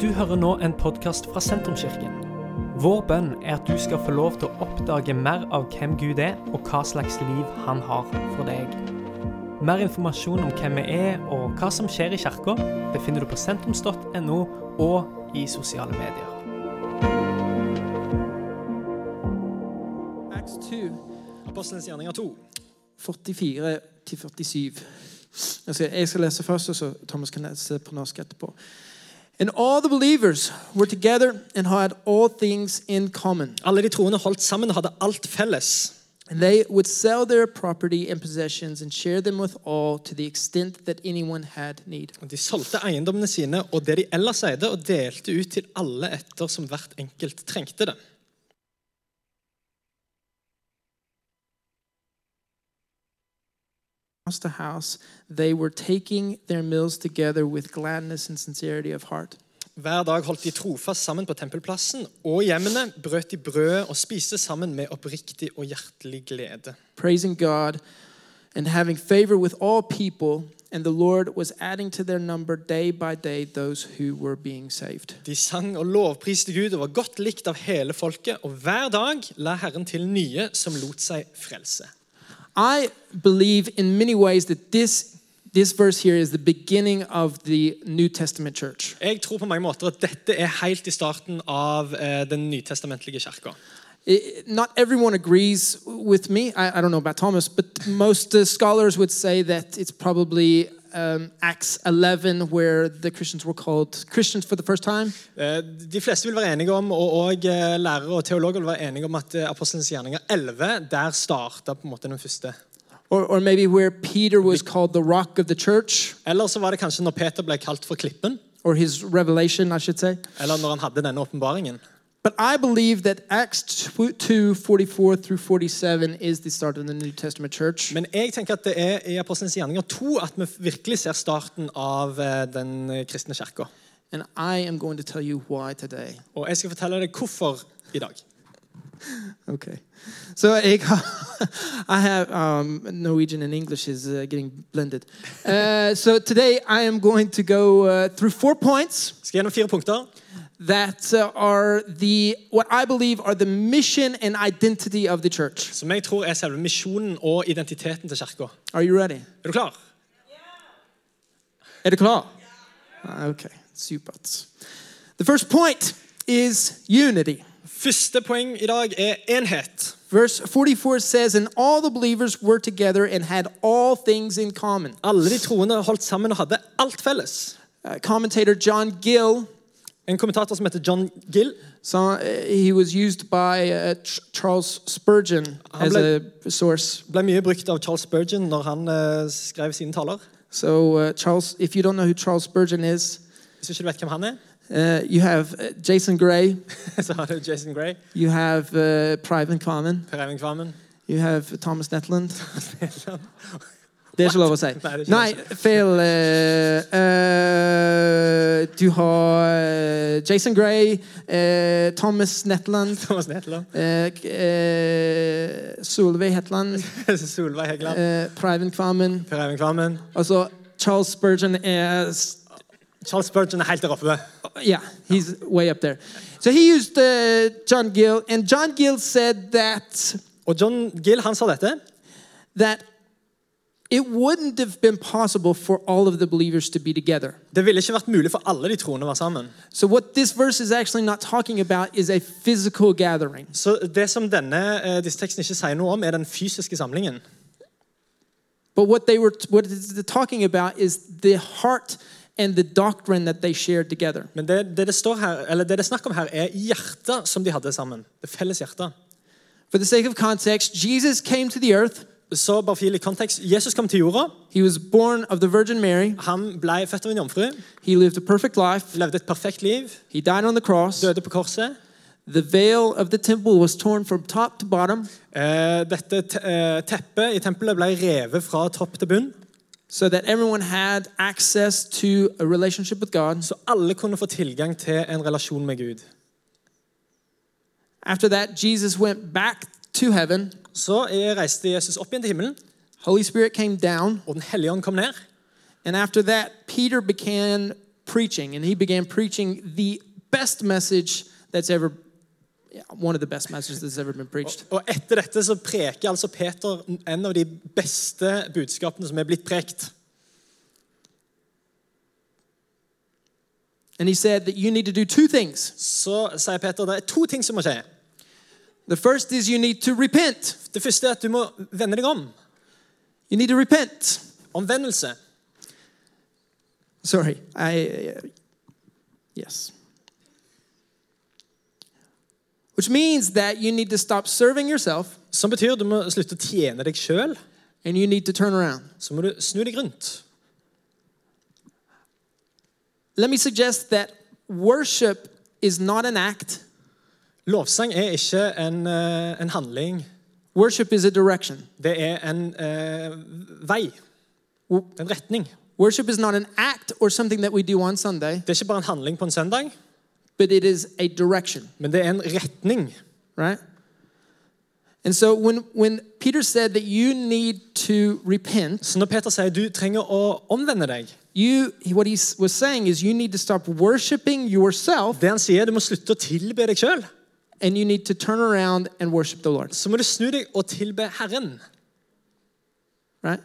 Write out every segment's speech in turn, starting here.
Du hører nå en podkast fra Sentrumskirken. Vår bønn er at du skal få lov til å oppdage mer av hvem Gud er, og hva slags liv han har for deg. Mer informasjon om hvem vi er og hva som skjer i kirka, befinner du på sentrums.no og i sosiale medier. Acts 2, Apostelens gjerninger 2. 44 til 47. Jeg skal, jeg skal lese først, og så Thomas kan lese på norsk etterpå. And all the believers were together and had all things in common. Alle de troende holdt sammen og hadde alt felles. And they would sell their property and possessions and share them with all to the extent that anyone had need. Og De solgte eiendommene sine og det de ellers eide, og delte ut til alle etter som hvert enkelt trengte det. House to house, they were taking their meals together with gladness and sincerity of heart. Hver dag holdt de trofast sammen på tempelplassen, og hjemmene brøt de brødet og spiste sammen med oppriktig og hjertelig glede. praising God and having favor with all people. And the Lord was adding to their number day by day those who were being saved. De sang og lovpriste Gud og var godt likt av hele folket, og hver dag la Herren til nye som lot seg frelse. I believe in many ways that this, this verse here is the beginning of the New Testament church. Jeg tror på mange måter at dette er helt i starten av eh, den nytestamentlige kirka. Not everyone agrees with me. I, I don't know about Thomas, but most uh, scholars would say that it's probably um, Acts 11 where the Christians were called Christians for the first time. Eh, De fleste vil være enige om, og, og eh, lærere og teologer vil være enige om at eh, Apostelens gjerninger 11, der starta på en måte den første. Or, or maybe where Peter was called the rock of the church, Eller så var det kanskje når Peter ble kalt for Klippen, or his revelation, I should say. eller når han hadde denne åpenbaringen. But I believe that Acts 2 44 through 47 is the start of the New Testament church. Men jeg tenker at det er i Apostelens gjerninger 2 at vi virkelig ser starten av eh, den kristne kirka. And I am going to tell you why today. Og jeg skal fortelle deg hvorfor i dag. Okay. So I have um, Norwegian and English is uh, getting blended. Uh, so today I am going to go uh, through four points skal gjennom fire punkter that uh, are the what I believe are the mission and identity of the church. som jeg tror er selve misjonen og identiteten til kirka. Are you ready? Er du klar? Er det klar? Okay, supert. The first point is unity. Første poeng i dag er enhet. Verse 44 says, And all the believers were together and had all things in common. Alle de troende holdt sammen og hadde alt felles. Uh, commentator John Gill, En kommentator som heter John Gill, so, uh, he was used by uh, Charles Spurgeon Han as a source. ble mye brukt av Charles Spurgeon når han eh, skrev sine taler. So, uh, Charles, if you don't know who Charles Spurgeon is, Hvis ikke du vet hvem han er, uh, you have uh, Jason Gray, så har du Jason Gray, you have uh, Private Common, Per Eivind you have Thomas Netland. Det er ikke lov å si. Nei, Nei, feil. Uh, uh, du har eh, Jason Gray, uh, Thomas Netland, Thomas Netland. eh, Solveig Hetland, Solveig Heggeland. eh, Private Kvammen. Eivind Kvammen. Altså, Charles Spurgeon er Charles Spurgeon er helt der oppe. Yeah, he's way up there. So he used John Gill, and John Gill said that Og John Gill han sa dette. that it wouldn't have been possible for all of the believers to be together. Det ville ikke vært mulig for alle de troende å være sammen. So what this verse is actually not talking about is a physical gathering. Så det som denne, eh, disse tekstene ikke sier noe om, er den fysiske samlingen. But what they were what it's talking about is the heart and the doctrine that they shared together. Men det det, det, står her, eller det det snakker om her, er hjertet som de hadde sammen. Det felles hjertet. For the sake of context, Jesus came to the earth. Så bare for å gi litt kontekst, Jesus kom til jorda. He was born of the Virgin Mary. Han ble født av en jomfru. He lived a perfect life. Levde et perfekt liv. He died on the cross. Døde på korset. The veil of the temple was torn from top to bottom Uh, Dette te- uh, teppet i tempelet ble revet fra topp til bunn. so that everyone had access to a relationship with God. Så alle kunne få tilgang til en relasjon med Gud. After that, Jesus went back to heaven. Så reiste Jesus opp igjen til himmelen, Holy Spirit came down. og Den hellige ånd kom ned. And after that, Peter began preaching, and he began preaching the best message that's ever, yeah, one of the best messages that's ever been preached. Og etter dette så preker altså Peter en av de beste budskapene som er blitt prekt. And he said that you need to do two things. Så sier Peter det er to ting som må skje. The first is you need to repent. Det første er at du må vende deg om. You need to repent. Omvendelse. Sorry, I. Uh, yes. Which means that you need to stop serving yourself Som betyr du må slutte å tjene deg sjøl. and you need to turn around. Så må du snu deg rundt. Let me suggest that worship is not an act, Lovsang er ikke en, eh, en handling. worship is a direction. Det er en uh, vei. En retning. Worship is not an act or something that we do on Sunday, Det er ikke bare en handling på en søndag, but it is a direction, men det er en retning. right? And so when, when Peter said that you need to repent, Så når Peter sier du trenger å omvende deg, you what he was saying is you need to stop worshiping yourself det han sier du må slutte å tilbe deg sjøl, and you need to turn around and worship the Lord, så må du snu deg og tilbe Herren. right?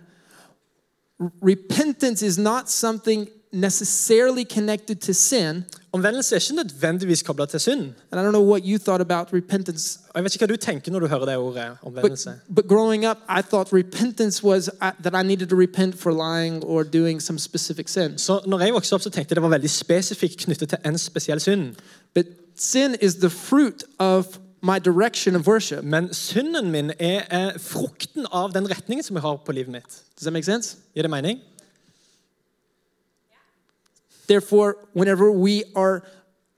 R- repentance is not something necessarily connected to sin. Omvendelse er ikke nødvendigvis kobla til synd. And I don't know what you thought about repentance, Og Jeg vet ikke hva du tenker når du hører det ordet but, omvendelse. but growing up, I thought repentance was uh, that I needed to repent for lying or doing some specific sin. Så når jeg vokste opp, så tenkte jeg det var veldig spesifikt knyttet til en spesiell synd. But sin is the fruit of my direction of worship. Men synden min er eh, frukten av den retningen som jeg har på livet mitt. Does that make sense? Gir det mening? Therefore, whenever we are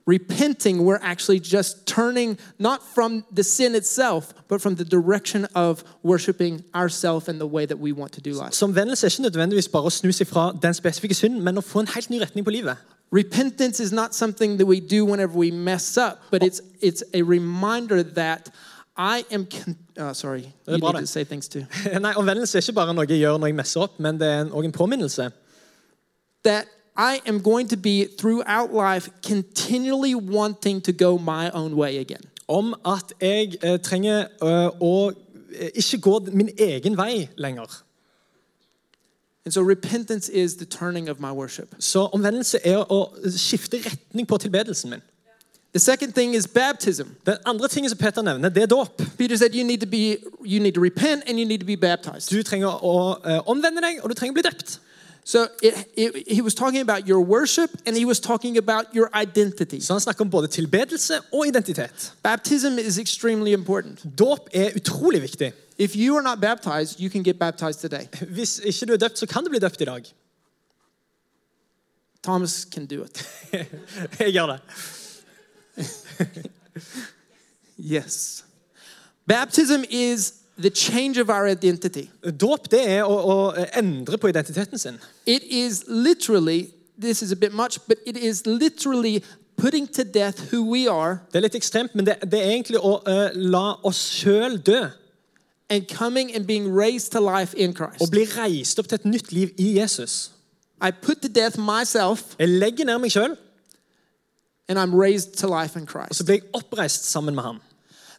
repenting, we're actually just turning not from the sin itself, but from the direction of worshiping ourselves and the way that we want to do life. Så omvendelse er ikke nødvendigvis bare å snu seg fra den spesifikke synden, men å få en helt ny retning på livet. Repentance is not something that we do whenever we mess up, but it's it's a reminder that I am. Con- oh, sorry, you need to say things too. Nei, Omvendelse er ikke bare noe jeg gjør når jeg messer opp, men det er òg en påminnelse. That I am going to be throughout life continually wanting to go my own way again. Om at jeg eh, trenger uh, å eh, ikke gå min egen vei lenger. And so repentance is the turning of my worship. Så omvendelse er å skifte retning på tilbedelsen min. The second thing is baptism. Den andre tingen som Peter nevner, det er dåp. Peter said you need to be you need to repent and you need to be baptized. Du trenger å eh, omvende deg, og du trenger å bli døpt. So it, it, he was talking about your worship and he was talking about your identity. Så han snakker om både tilbedelse og identitet. Baptism is extremely important. Dåp er utrolig viktig. If you are not baptized, you can get baptized today. Hvis ikke du er døpt, så kan du bli døpt i dag. Thomas can do it. Jeg gjør det. Yes. Baptism is the change of our identity. Dåp det er å, å endre på identiteten sin. It is literally, this is a bit much, but it is literally putting to death who we are Det er litt ekstremt, men det, det er egentlig å uh, la oss sjøl dø. And coming and being raised to life in Og Christ. bli reist opp til et nytt liv i Jesus. I put to death myself Jeg legger ned meg and I'm raised to life in og Christ. så blir jeg oppreist sammen med ham.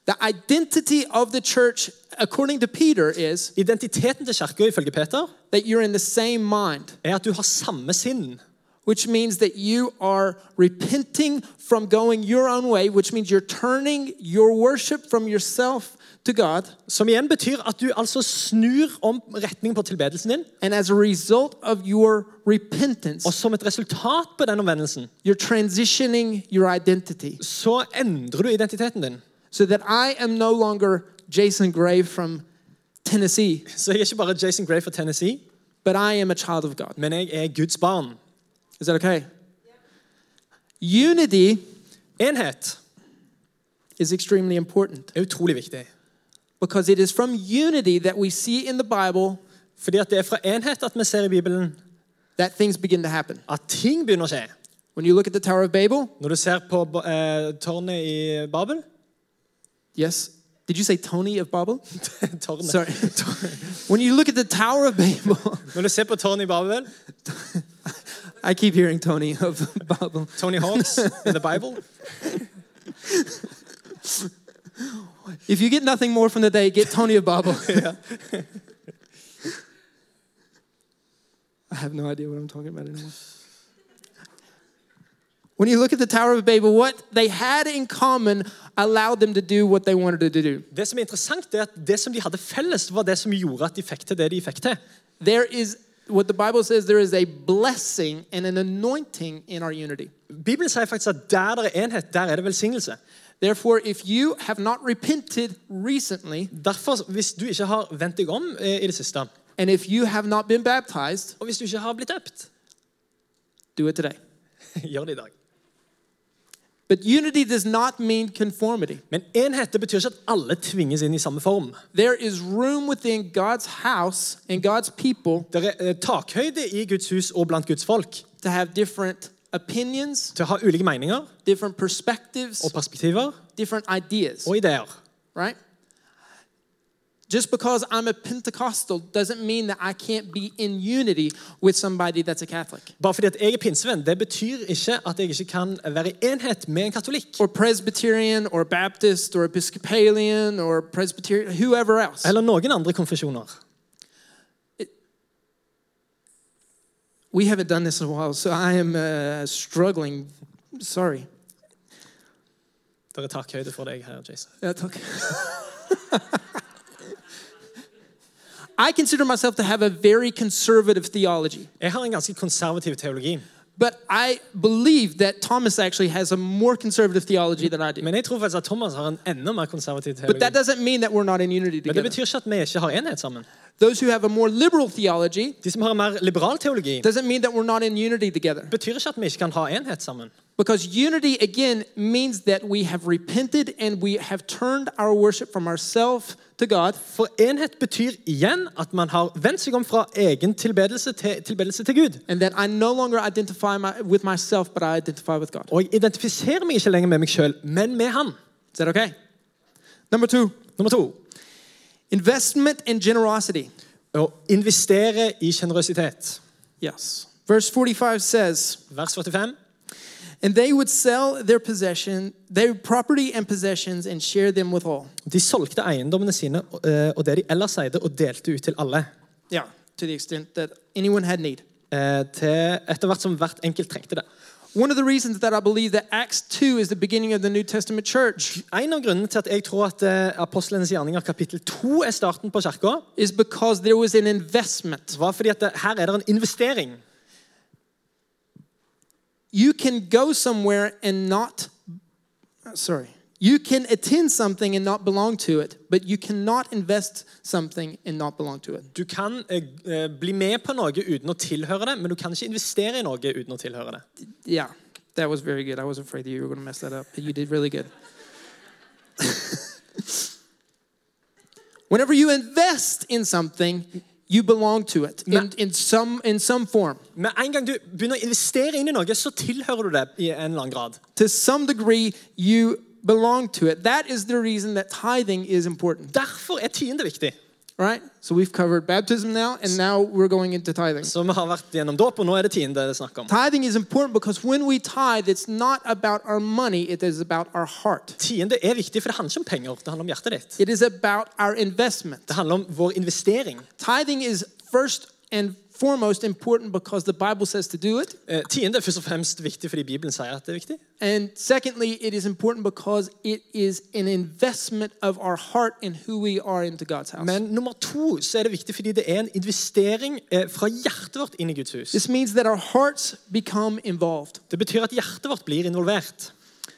The identity of the church, according to Peter, is Identiteten til kirka ifølge Peter that you're in the same mind, er at du har samme sinn. which means that you are repenting from going your own way, which means you're turning your worship from yourself to God. Som igjen betyr at du altså snur om retningen på tilbedelsen din. And as a result of your repentance, Og som et resultat på den omvendelsen you're transitioning your identity så endrer du identiteten din. so that I am no longer Jason Gray from Tennessee, Så jeg er ikke bare Jason Gray fra Tennessee, but I am a child of God. men jeg er Guds barn. Is that okay? Unity Enhet is extremely important er utrolig viktig. Because it is from unity that we see in the Bible Fordi at det er fra enhet at vi ser i Bibelen that things begin to happen. at ting begynner å skje. When you look at the Tower of Babel, Når du ser på eh, tårnet i Babel yes. Did you say Tony of Babel? tårnet. Sorry. when you look at the Tower of Babel, Når du ser på tårnet i Babel, I keep hearing Tony of Bible. Tony Hawks in the Bible. If you get nothing more from the day, get Tony of Bible. I have no idea what I'm talking about anymore. When you look at the Tower of Babel, what they had in common allowed them to do what they wanted to do. Det som er interessant, er at det som de hadde felles, var det som gjorde at de fikk til det de fikk til. There is what the Bible says there is a blessing and an anointing in our unity. Bibelen sier faktisk at der det er enhet, der er det velsignelse. Therefore, if you have not repented recently, Derfor, hvis du ikke har vendt deg om eh, i det siste, and if you have not been baptized, og hvis du ikke har blitt døpt, do it today. gjør det i dag. But unity does not mean conformity. Men enhet det betyr ikke at alle tvinges inn i samme form. There is room within God's house and God's people Det er eh, takhøyde i Guds hus og blant Guds folk to have different opinions, til å ha ulike meninger different perspectives, og perspektiver different ideas, og ideer. right? Just because I'm a Pentecostal doesn't mean that I can't be in unity with somebody that's a Catholic Bare fordi at jeg er pinsevenn, det betyr ikke at jeg ikke kan være i enhet med en katolikk. or Presbyterian or Baptist or Episcopalian or Presbyterian, whoever else. Eller noen andre konfesjoner. We haven't done this in a while, so I am uh, struggling. Sorry. Det er takhøyde for deg her, Jason. That's okay. I consider myself to have a very conservative theology, Jeg har en ganske konservativ teologi. but I believe that Thomas actually has a more conservative theology than I do. Men jeg tror faktisk at Thomas har en enda mer konservativ But teologi. that doesn't mean that we're not in unity Men det together. betyr ikke at vi ikke har enhet sammen. Those who have a more liberal theology De som har en mer liberal teologi, doesn't mean that we're not in unity together. betyr ikke at vi ikke kan ha enhet sammen. Because unity, again, means that we have repented and we have turned our worship from ourselves to God. For enhet betyr igjen at man har vendt seg om fra egen tilbedelse til tilbedelse til Gud. And that I no longer identify my, with myself, but I identify with God. Og jeg identifiserer meg ikke lenger med meg sjøl, men med Han. Is that okay? Number two, Nummer to investment and generosity. å investere i generøsitet. Yes. Verse 45 says, Vers 45. And they would sell their possession, their property and possessions, and share them with all. De solgte eiendommene sine eh, og det de ellers eide, og delte ut til alle. Yeah, to the extent that anyone had need. eh, Til etter hvert som hvert enkelt trengte det. One of the reasons that I believe that Acts 2 is the beginning of the New Testament church En av grunnene til at jeg tror at eh, Apostlenes gjerninger kapittel 2 er starten på kirka, is because there was an investment. var fordi at det, her er det en investering. You can go somewhere and not, sorry, you can attend something and not belong to it, but you cannot invest something and not belong to it. Du kan eh, eh, bli med på noe uten å tilhøre det, men du kan ikke investere i noe uten å tilhøre det. Yeah, that was very good. I was afraid that you were going to mess that up, but you did really good. Whenever you invest in something, you belong to it in, in, some, in some form. Med en gang du begynner å investere inn i noe, så tilhører du det i en eller annen grad. To some degree, you belong to it. That is the reason that tithing is important, Derfor er tiende viktig. right? So we've covered baptism now, and now we're going into tithing. Så vi har vært gjennom dåp, og nå er det tiende det er om. Tithing is important because when we tithe, it's not about our money, it is about our heart. Tiende er viktig, for det handler ikke om penger, det handler om hjertet ditt. It is about our investment. Det handler om vår investering. Tithing is first and foremost important because the Bible says to do it. Eh, Tiende er først og fremst viktig fordi Bibelen sier at det er viktig. And secondly, it is important because it is an investment of our heart in who we are into God's house. Men nummer to så er det viktig fordi det er en investering eh, fra hjertet vårt inn i Guds hus. This means that our hearts become involved. Det betyr at hjertet vårt blir involvert.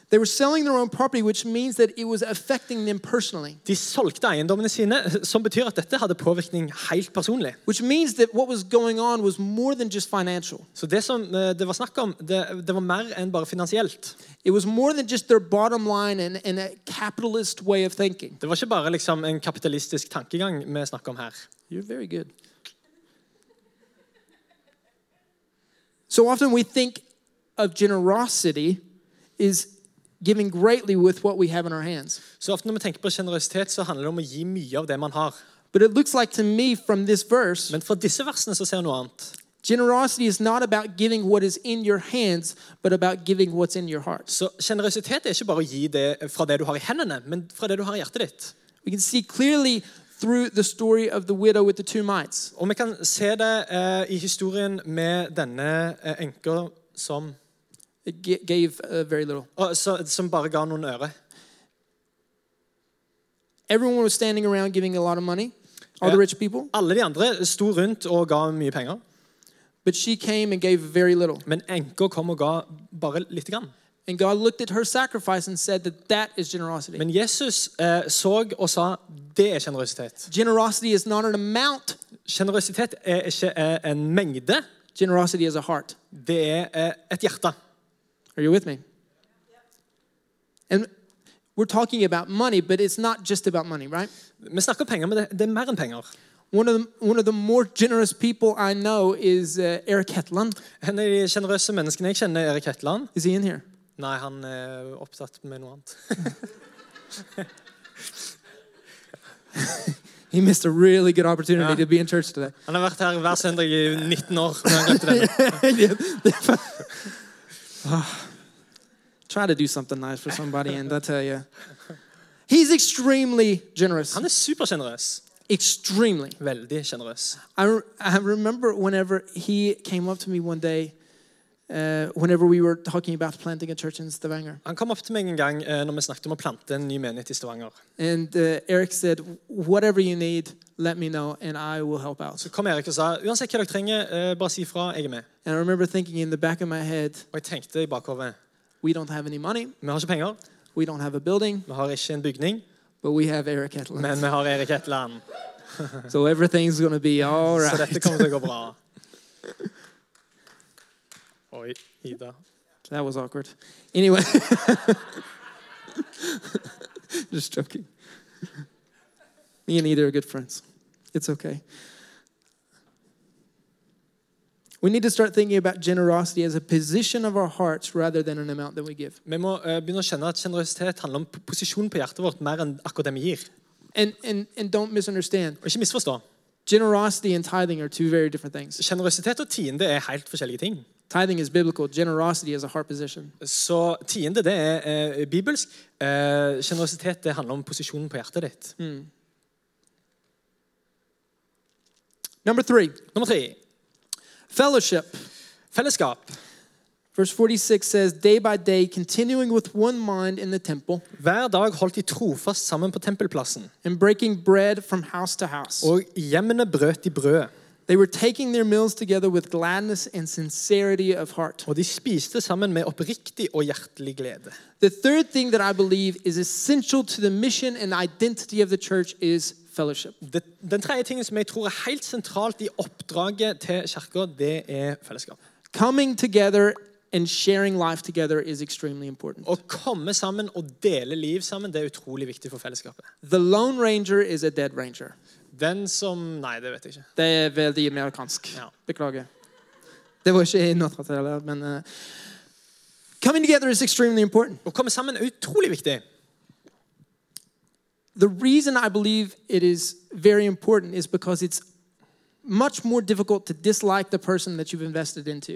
They were selling their own property, which means that it was affecting them personally. De solgte eiendommene sine, som betyr at dette hadde påvirkning helt personlig. Which means that what was going on was more than just financial. Så det som eh, det var snakk om, det, det var mer enn bare finansielt. It was more than just their bottom line and, and a capitalist way of thinking. Det var ikke bare liksom en kapitalistisk tankegang vi snakker om her. You're very good. So often we think of generosity is giving greatly with what we have in our hands. Så ofte når vi tenker på generøsitet, så handler det om å gi mye av det man har. But it looks like to me from this verse, Men fra disse versene så ser jeg noe annet. Generosity is not about giving what is in your hands, but about giving what's in your heart. Så generøsitet er ikke bare å gi det fra det du har i hendene, men fra det du har i hjertet ditt. We can see clearly through the story of the widow with the two mites. Og vi kan se det eh, i historien med denne eh, enka som, gave uh, very little. å, så, som bare ga noen øre. Everyone was standing around giving a lot of money, all the rich people, Alle de andre sto rundt og ga mye penger, but she came and gave very little. men enka kom og ga bare lite grann. And God looked at her sacrifice and said that that is generosity. Men Jesus eh, så og sa det er generøsitet. Generosity is not an amount, Sjenerøsitet er ikke eh, en mengde, generosity is a heart. det er eh, et hjerte. Are you with me? And we're talking about money, but it's not just about money, right? Vi snakker penger, men det, det er mer enn penger. One of the, one of the more generous people I know is uh, Eric Hetland. En av de sjenerøse menneskene jeg kjenner, er Erik Hetland. Is he in here? Nei, han er opptatt med noe annet. He missed a really good opportunity to be in church today. Han har vært her hver søndag i 19 år. men han glemte det. Try to do something nice for somebody, and I tell you, he's extremely generous. Han er supersjenerøs. Extremely. Veldig generous I, I remember whenever he came up to me one day, uh, whenever we were talking about planting a church in Stavanger. Han kom opp til meg en gang uh, når vi snakket om å plante en ny menighet i Stavanger. And uh, Eric said, Whatever you need, let me know, and I will help out. Så kom Erik og sa uansett hva dere trenger, uh, bare si fra. Jeg er med. And I remember thinking in the back of my head, Og jeg tenkte i bakhodet We don't have any money, vi har ikke penger, we don't have a building, vi har ikke en bygning, but we have Eric Hetland. men vi har Erik Hetland. So everything's going to be all right. Så dette kommer til å gå bra. Oi, Ida. That was awkward. Anyway, just joking. Me and Ida are good friends. It's okay. We need to start thinking about generosity as a position of our hearts rather than an amount that we give. Vi må eh, begynne å kjenne at generøsitet handler om posisjonen på hjertet vårt mer enn akkurat det vi gir. And, and, and don't misunderstand. Og ikke misforstå. Generosity and tithing are two very different things. Generøsitet og tiende er helt forskjellige ting. Tithing is biblical, generosity is a heart position. Så tiende det er eh, bibelsk. Eh, Sjenerøsitet det handler om posisjonen på hjertet ditt. Number three, Nummer tre fellowship. fellesskap. Verse 46 says, Day by day, continuing with one mind in the temple Hver dag holdt de trofast sammen på tempelplassen, and breaking bread from house to house. og hjemmene brøt de brød. They were taking their meals together with gladness and sincerity of heart. Og de spiste sammen med oppriktig og hjertelig glede. The third thing that I believe is essential to the mission and identity of the church is fellowship. Det, den tredje tingen som jeg tror er helt sentralt i oppdraget til kirka, det er fellesskap. Coming together and sharing life together is extremely important. Å komme sammen og dele liv sammen det er utrolig viktig for fellesskapet. The Lone Ranger is a dead ranger. Den som Nei, det vet jeg ikke. Det er veldig amerikansk. Ja. Beklager. Det var ikke i Notre men uh, Coming together is extremely important. Å komme sammen er utrolig viktig. The reason I believe it is very important is because it's much more difficult to dislike the person that you've invested into.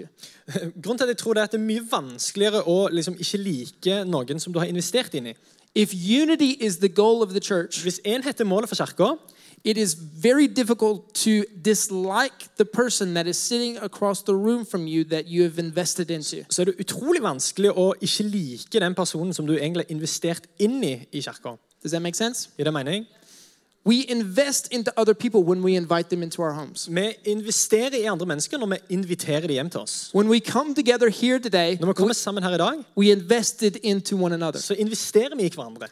Grunnen til at jeg tror det er at det er mye vanskeligere å liksom ikke like noen som du har investert inn i. If unity is the goal of the church, Hvis enhet er målet for kirka, it is very difficult to dislike the person that is sitting across the room from you that you have invested into. så er det utrolig vanskelig å ikke like den personen som du egentlig har investert inn i i kirka. Does that make sense? Gir det mening? We invest into other people when we invite them into our homes. Vi investerer i andre mennesker når vi inviterer dem hjem til oss. When we come together here today, Når vi kommer sammen her i dag, we invested into one another. så investerer vi i hverandre.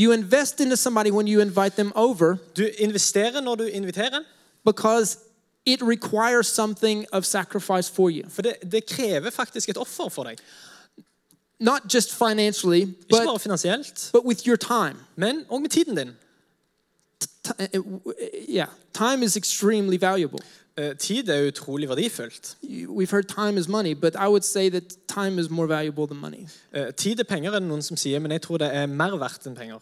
You invest into somebody when you invite them over Du investerer når du inviterer, because it requires something of sacrifice for you. for det, det krever faktisk et offer for deg. Not just financially, Ikke bare but, finansielt, but with your time. men òg med tiden din. Ti- Yeah, time is extremely valuable. Eh, Tid er utrolig verdifullt. You- We've heard time is money, but I would say that time is more valuable than money. Eh, Tid er penger, er det noen som sier, men jeg tror det er mer verdt enn penger.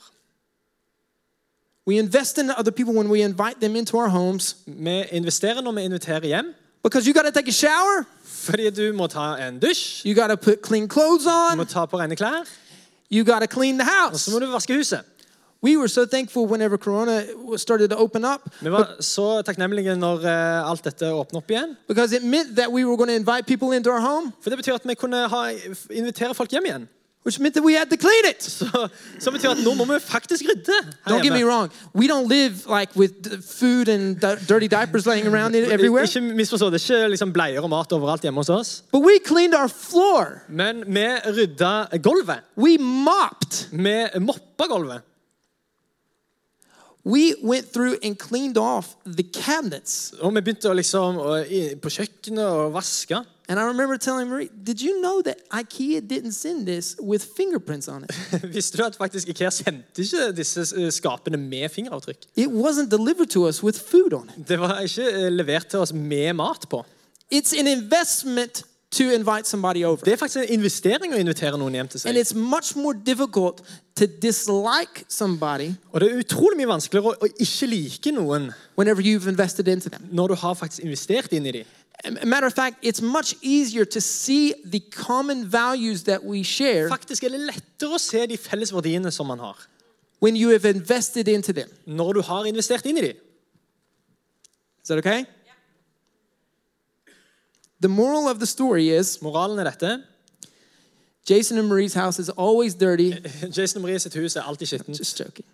We invest in other people when we invite them into our homes Vi investerer når vi inviterer hjem, Because you got to take a shower, Fordi du må ta en dusj, you got to put clean clothes du må on, ta på rene klær, you got to clean the og så house. må du vaske huset. We were so thankful whenever Corona started to open up Vi var så takknemlige når eh, alt dette opp igjen. because it meant that we were going to invite people into our home, For det betyr at vi kunne ha, invitere folk hjem igjen. Which meant that we had to clean it. Så, så betyr at nå må vi faktisk rydde Don't get me wrong. We don't live like with food and dirty diapers laying around everywhere. Ikke misforstå, det er ikke liksom bleier og mat overalt hjemme hos oss. But we cleaned our floor. Men vi rydda gulvet. We mopped. Vi moppa gulvet. We went through and cleaned off the cabinets. Og vi begynte å liksom på kjøkkenet og vaske. And I remember telling Marie, did you know that IKEA didn't send this with fingerprints on it? Visste du at faktisk IKEA sendte ikke disse eh, skapene med fingeravtrykk? It wasn't delivered to us with food on it. Det var ikke eh, levert til oss med mat på. It's an investment to invite somebody over. Det er faktisk en investering å invitere noen hjem til And it's much more difficult to dislike somebody Og det er utrolig mye vanskeligere å, å ikke like noen whenever you've invested into them. når du har faktisk investert inn i dem. A matter of fact, it's much easier to see the common values that we share Faktisk er det lettere å se de felles verdiene som man har, when you have invested into them. når du har investert inn i dem. Is that okay? The moral of the story is Moralen er dette. Jason and Marie's house is always dirty. Jason og Marie sitt hus er alltid skittent. Just joking.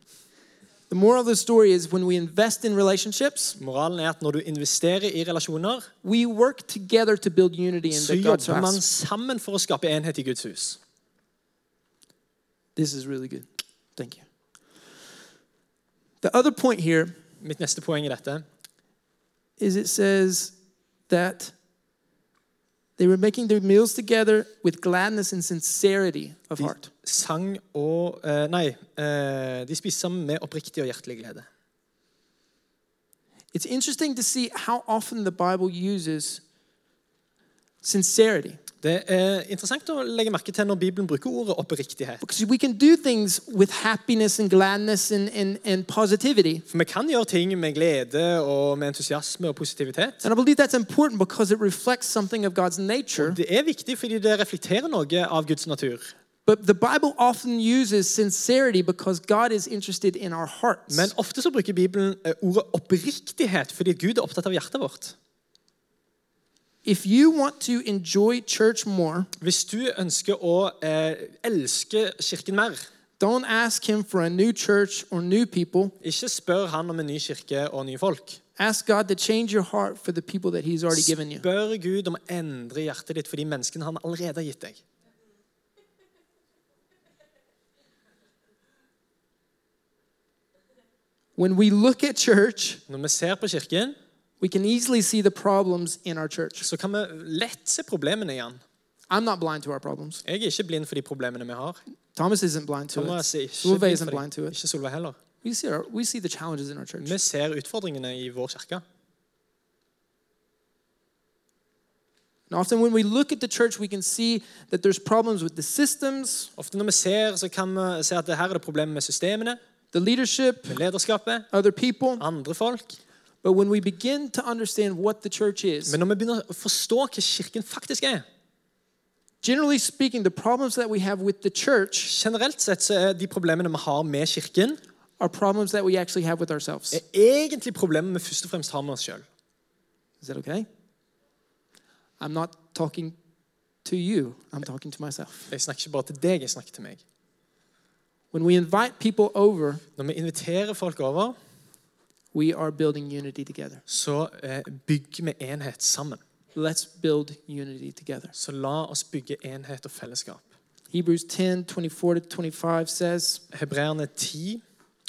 The moral of the story is when we invest in relationships, Moralen er at når du investerer i relasjoner, we work together to build unity in så the God's jobber man house. sammen for å skape enhet i Guds hus. This is really good. Thank you. The other point here Mitt neste poeng i dette is it says that they were making their meals together with gladness and sincerity of heart. sang og eh, Nei, eh, de spiste sammen med oppriktig og hjertelig glede. It's interesting to see how often the Bible uses sincerity. Det er interessant å legge merke til når Bibelen bruker ordet oppriktighet. And and, and. For vi kan gjøre ting med glede og med entusiasme og positivitet. Nature. Det er viktig fordi det reflekterer noe av Guds natur. But the Bible often uses sincerity because God is interested in our hearts. Men ofte så bruker Bibelen eh, ordet oppriktighet fordi Gud er opptatt av hjertet vårt. If you want to enjoy church more, Hvis du ønsker å eh, elske kirken mer, don't ask Him for a new church or new people. ikke spør han om en ny kirke og nye folk. Ask God to change your heart for the people that He's already given you. Spør Gud om å endre hjertet ditt for de menneskene han allerede har gitt deg. When we look at church, Når vi ser på kirken, we can easily see the problems in our church. så kan vi lett se problemene i den. I'm not blind to our problems. Jeg er ikke blind for de problemene vi har. Thomas isn't blind to Thomas it. er ikke Solveig blind isn't blind to it. Ikke Solveig heller. We see, our, we see the challenges in our church. Vi ser utfordringene i vår kirke. And often when we look at the church, we can see that there's problems with the systems, Ofte når vi ser, så kan vi se at det her er det problemer med systemene, the leadership, med lederskapet, other people. andre folk. But when we begin to understand what the church is, Men når vi begynner å forstå hva kirken faktisk er, generally speaking, the problems that we have with the church generelt sett så er de problemene vi har med kirken, are problems that we actually have with ourselves. er egentlig problemer vi først og fremst har med oss sjøl. Is that okay? I'm not talking to you, I'm talking to myself. Jeg snakker ikke bare til deg, jeg snakker til meg. When we invite people over, Når vi inviterer folk over, we are building unity together. så eh, bygger vi enhet sammen. Let's build unity together. Så la oss bygge enhet og fellesskap. Hebrews 10 24 to 25 says, Hebreerne 10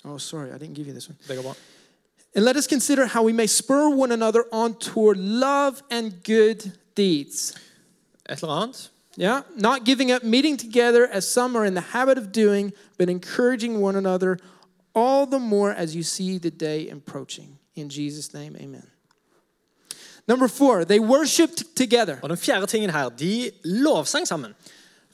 Oh, sorry, I didn't give you this one. Det går bra. And let us consider how we may spur one another on toward love and good deeds. Et eller annet. Yeah, not giving up meeting together as some are in the habit of doing, but encouraging one another all the more as you see the day approaching. In Jesus' name, amen. Number four, they worshiped together. Og den fjerde tingen her, de lovsang sammen.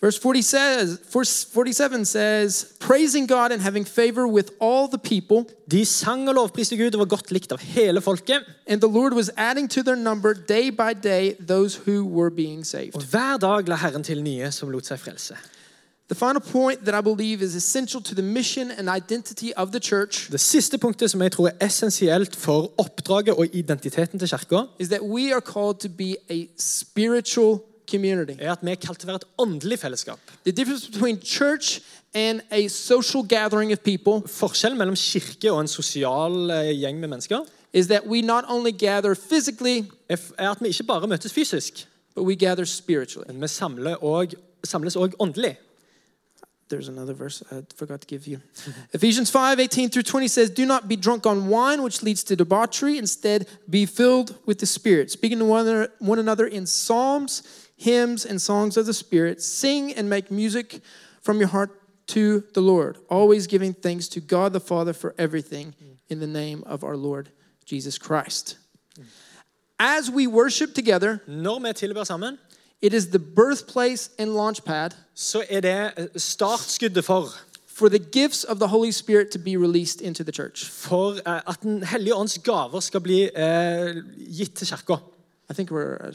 Verse 40 says, verse 47 says, praising God and having favor with all the people, De sang og lovpriste Gud og var godt likt av hele folket. and the Lord was adding to their number day by day those who were being saved. Og hver dag la Herren til nye som lot seg frelse. The final point that I believe is essential to the mission and identity of the church Det siste punktet som jeg tror er essensielt for oppdraget og identiteten til kirka, is that we are called to be a spiritual community. er at vi er kalt til å være et åndelig fellesskap. The difference between church and a social gathering of people Forskjellen mellom kirke og en sosial eh, gjeng med mennesker is that we not only gather physically, er f- er at vi ikke bare møtes fysisk, but we gather spiritually. men vi samler og, samles òg åndelig. There's another verse I forgot to give you. Ephesians 5 18 through 20 says, Do not be drunk on wine, which leads to debauchery. Instead, be filled with the Spirit, speaking to one another, one another in psalms, hymns, and songs of the Spirit. Sing and make music from your heart to the Lord, always giving thanks to God the Father for everything mm. in the name of our Lord Jesus Christ. As we worship together, Når vi tilber sammen, it is the birthplace and launchpad så er det eh, startskuddet for, for the gifts of the Holy Spirit to be released into the church. for eh, at Den hellige ånds gaver skal bli eh, gitt til kirka. I think we're a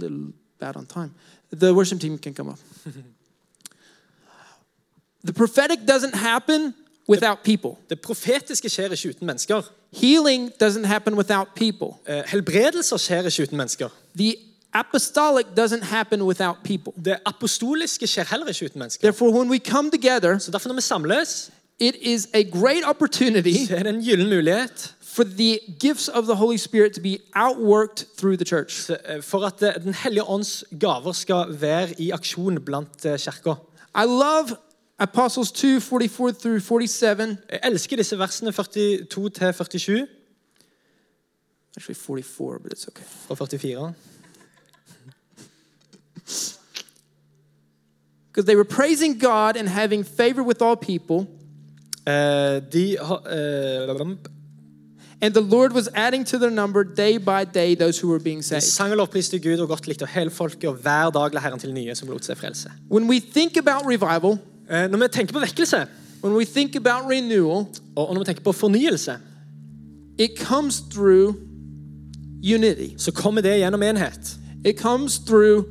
little bad on time. The worship team can come up. the prophetic doesn't happen without people. Det profetiske skjer ikke uten mennesker. Healing doesn't happen without people. Eh, helbredelser skjer ikke uten mennesker. The apostolic doesn't happen without people. Det apostoliske skjer heller ikke uten mennesker. Therefore, when we come together, Så derfor når vi samles, it is a great opportunity så er det en gyllen mulighet for the gifts of the Holy Spirit to be outworked through the church. eh, for at eh, Den hellige ånds gaver skal være i aksjon blant eh, kirka. I love Apostles 2 44 through 47. Jeg elsker disse versene 42 til 47 Actually, 44, but it's okay. og 44. Because they were praising God and having favor with all people, de har eh, and the Lord was adding to their number day by day those who were being saved. sang og lovpriste Gud og godt likt av hele folket, og hver dag la Herren til nye som lot seg frelse. When we think about revival, Når vi tenker på vekkelse, when we think about renewal, og når vi tenker på fornyelse, it comes through unity. så kommer det gjennom enhet It comes through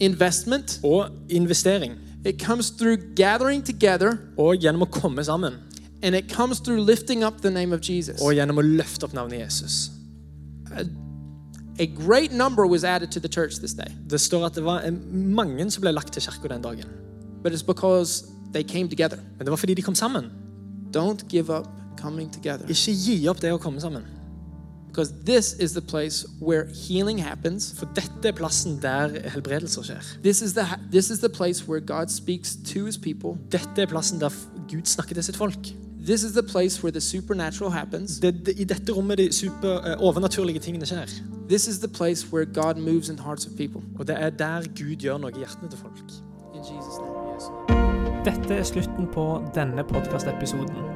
investment. og investering. It comes through gathering together, Og gjennom å komme sammen. and it comes through lifting up the name of Jesus. Og gjennom å løfte opp navnet Jesus. A great number was added to the church this day, Det står at det var eh, mange som ble lagt til kirka den dagen. but it's because they came together. Men det var fordi de kom sammen. Don't give up coming together. Ikke gi opp det å komme sammen. Because this is the place where healing happens. For dette er plassen der helbredelser skjer. This is the this is the place where God speaks to his people. Dette er plassen der Gud snakker til sitt folk. This is the place where the supernatural happens. Det, det, I dette rommet de super, eh, overnaturlige tingene skjer. This is the place where God moves in hearts of people. Og det er der Gud gjør noe i hjertene til folk. In Jesus' name. Yes. Dette er slutten på denne podkastepisoden.